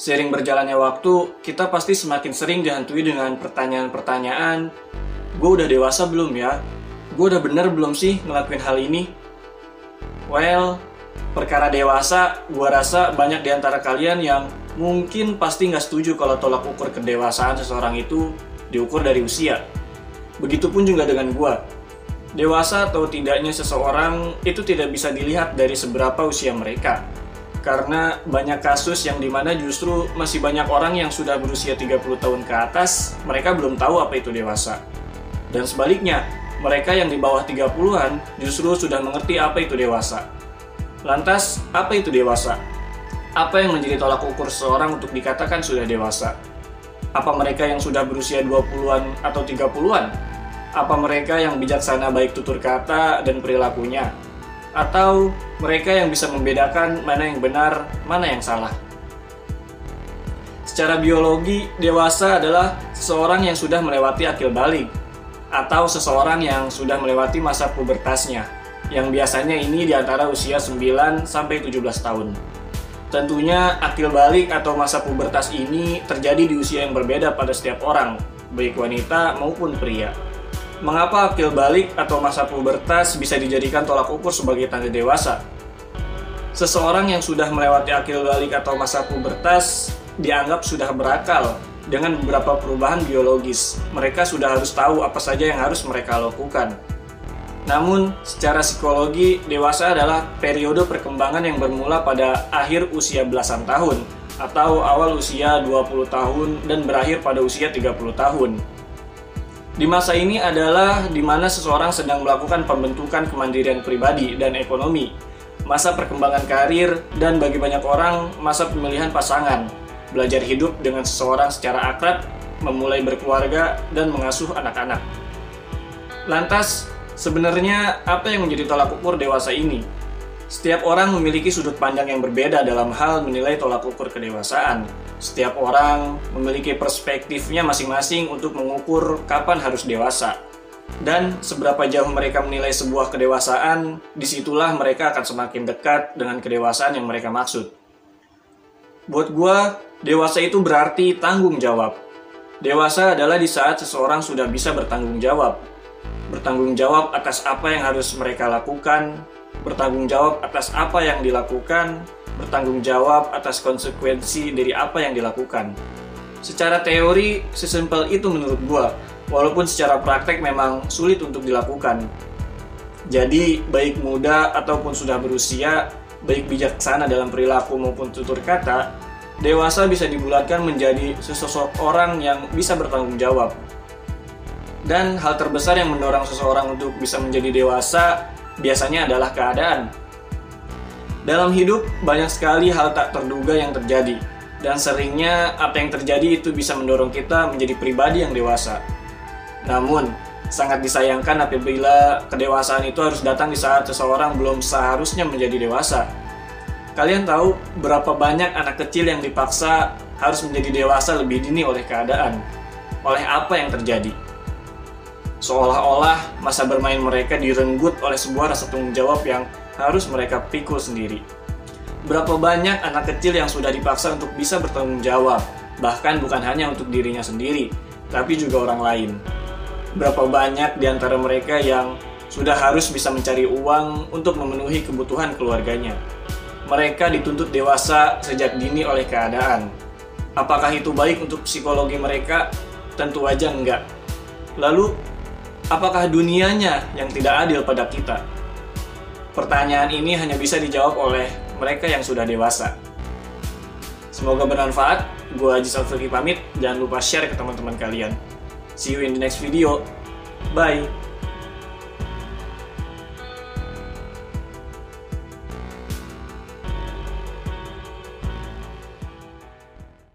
Seiring berjalannya waktu, kita pasti semakin sering dihantui dengan pertanyaan-pertanyaan, gue udah dewasa belum ya? Gue udah bener belum sih ngelakuin hal ini? Well, perkara dewasa, gue rasa banyak di antara kalian yang mungkin pasti nggak setuju kalau tolak ukur kedewasaan seseorang itu diukur dari usia. Begitupun juga dengan gue. Dewasa atau tidaknya seseorang itu tidak bisa dilihat dari seberapa usia mereka, karena banyak kasus yang di mana justru masih banyak orang yang sudah berusia 30 tahun ke atas, mereka belum tahu apa itu dewasa. Dan sebaliknya, mereka yang di bawah 30-an justru sudah mengerti apa itu dewasa. Lantas, apa itu dewasa? Apa yang menjadi tolak ukur seseorang untuk dikatakan sudah dewasa? Apa mereka yang sudah berusia 20-an atau 30-an? Apa mereka yang bijaksana baik tutur kata dan perilakunya? Atau mereka yang bisa membedakan mana yang benar, mana yang salah. Secara biologi, dewasa adalah seseorang yang sudah melewati akil balik atau seseorang yang sudah melewati masa pubertasnya, yang biasanya ini di antara usia 9 sampai 17 tahun. Tentunya akil balik atau masa pubertas ini terjadi di usia yang berbeda pada setiap orang, baik wanita maupun pria. Mengapa akil balik atau masa pubertas bisa dijadikan tolak ukur sebagai tanda dewasa? Seseorang yang sudah melewati akil balik atau masa pubertas dianggap sudah berakal dengan beberapa perubahan biologis. Mereka sudah harus tahu apa saja yang harus mereka lakukan. Namun, secara psikologi, dewasa adalah periode perkembangan yang bermula pada akhir usia belasan tahun atau awal usia 20 tahun dan berakhir pada usia 30 tahun. Di masa ini adalah di mana seseorang sedang melakukan pembentukan kemandirian pribadi dan ekonomi, masa perkembangan karir, dan bagi banyak orang, masa pemilihan pasangan, belajar hidup dengan seseorang secara akrab, memulai berkeluarga, dan mengasuh anak-anak. Lantas, sebenarnya apa yang menjadi tolak ukur dewasa ini? Setiap orang memiliki sudut pandang yang berbeda dalam hal menilai tolak ukur kedewasaan. Setiap orang memiliki perspektifnya masing-masing untuk mengukur kapan harus dewasa. Dan seberapa jauh mereka menilai sebuah kedewasaan, di situlah mereka akan semakin dekat dengan kedewasaan yang mereka maksud. Buat gua, dewasa itu berarti tanggung jawab. Dewasa adalah di saat seseorang sudah bisa bertanggung jawab. Bertanggung jawab atas apa yang harus mereka lakukan, bertanggung jawab atas apa yang dilakukan, bertanggung jawab atas konsekuensi dari apa yang dilakukan. Secara teori, sesimpel itu menurut gua, walaupun secara praktek memang sulit untuk dilakukan. Jadi, baik muda ataupun sudah berusia, baik bijaksana dalam perilaku maupun tutur kata, dewasa bisa dibulatkan menjadi sesosok orang yang bisa bertanggung jawab. Dan hal terbesar yang mendorong seseorang untuk bisa menjadi dewasa biasanya adalah keadaan. Dalam hidup, banyak sekali hal tak terduga yang terjadi, dan seringnya apa yang terjadi itu bisa mendorong kita menjadi pribadi yang dewasa. Namun, sangat disayangkan apabila kedewasaan itu harus datang di saat seseorang belum seharusnya menjadi dewasa. Kalian tahu berapa banyak anak kecil yang dipaksa harus menjadi dewasa lebih dini oleh keadaan? Oleh apa yang terjadi? Seolah-olah masa bermain mereka direnggut oleh sebuah rasa tanggung jawab yang harus mereka pikul sendiri. Berapa banyak anak kecil yang sudah dipaksa untuk bisa bertanggung jawab, bahkan bukan hanya untuk dirinya sendiri, tapi juga orang lain. Berapa banyak di antara mereka yang sudah harus bisa mencari uang untuk memenuhi kebutuhan keluarganya. Mereka dituntut dewasa sejak dini oleh keadaan. Apakah itu baik untuk psikologi mereka? Tentu aja enggak. Lalu, apakah dunianya yang tidak adil pada kita? Pertanyaan ini hanya bisa dijawab oleh mereka yang sudah dewasa. Semoga bermanfaat. Gue Haji Salfiki pamit. Jangan lupa share ke teman-teman kalian. See you in the next video. Bye.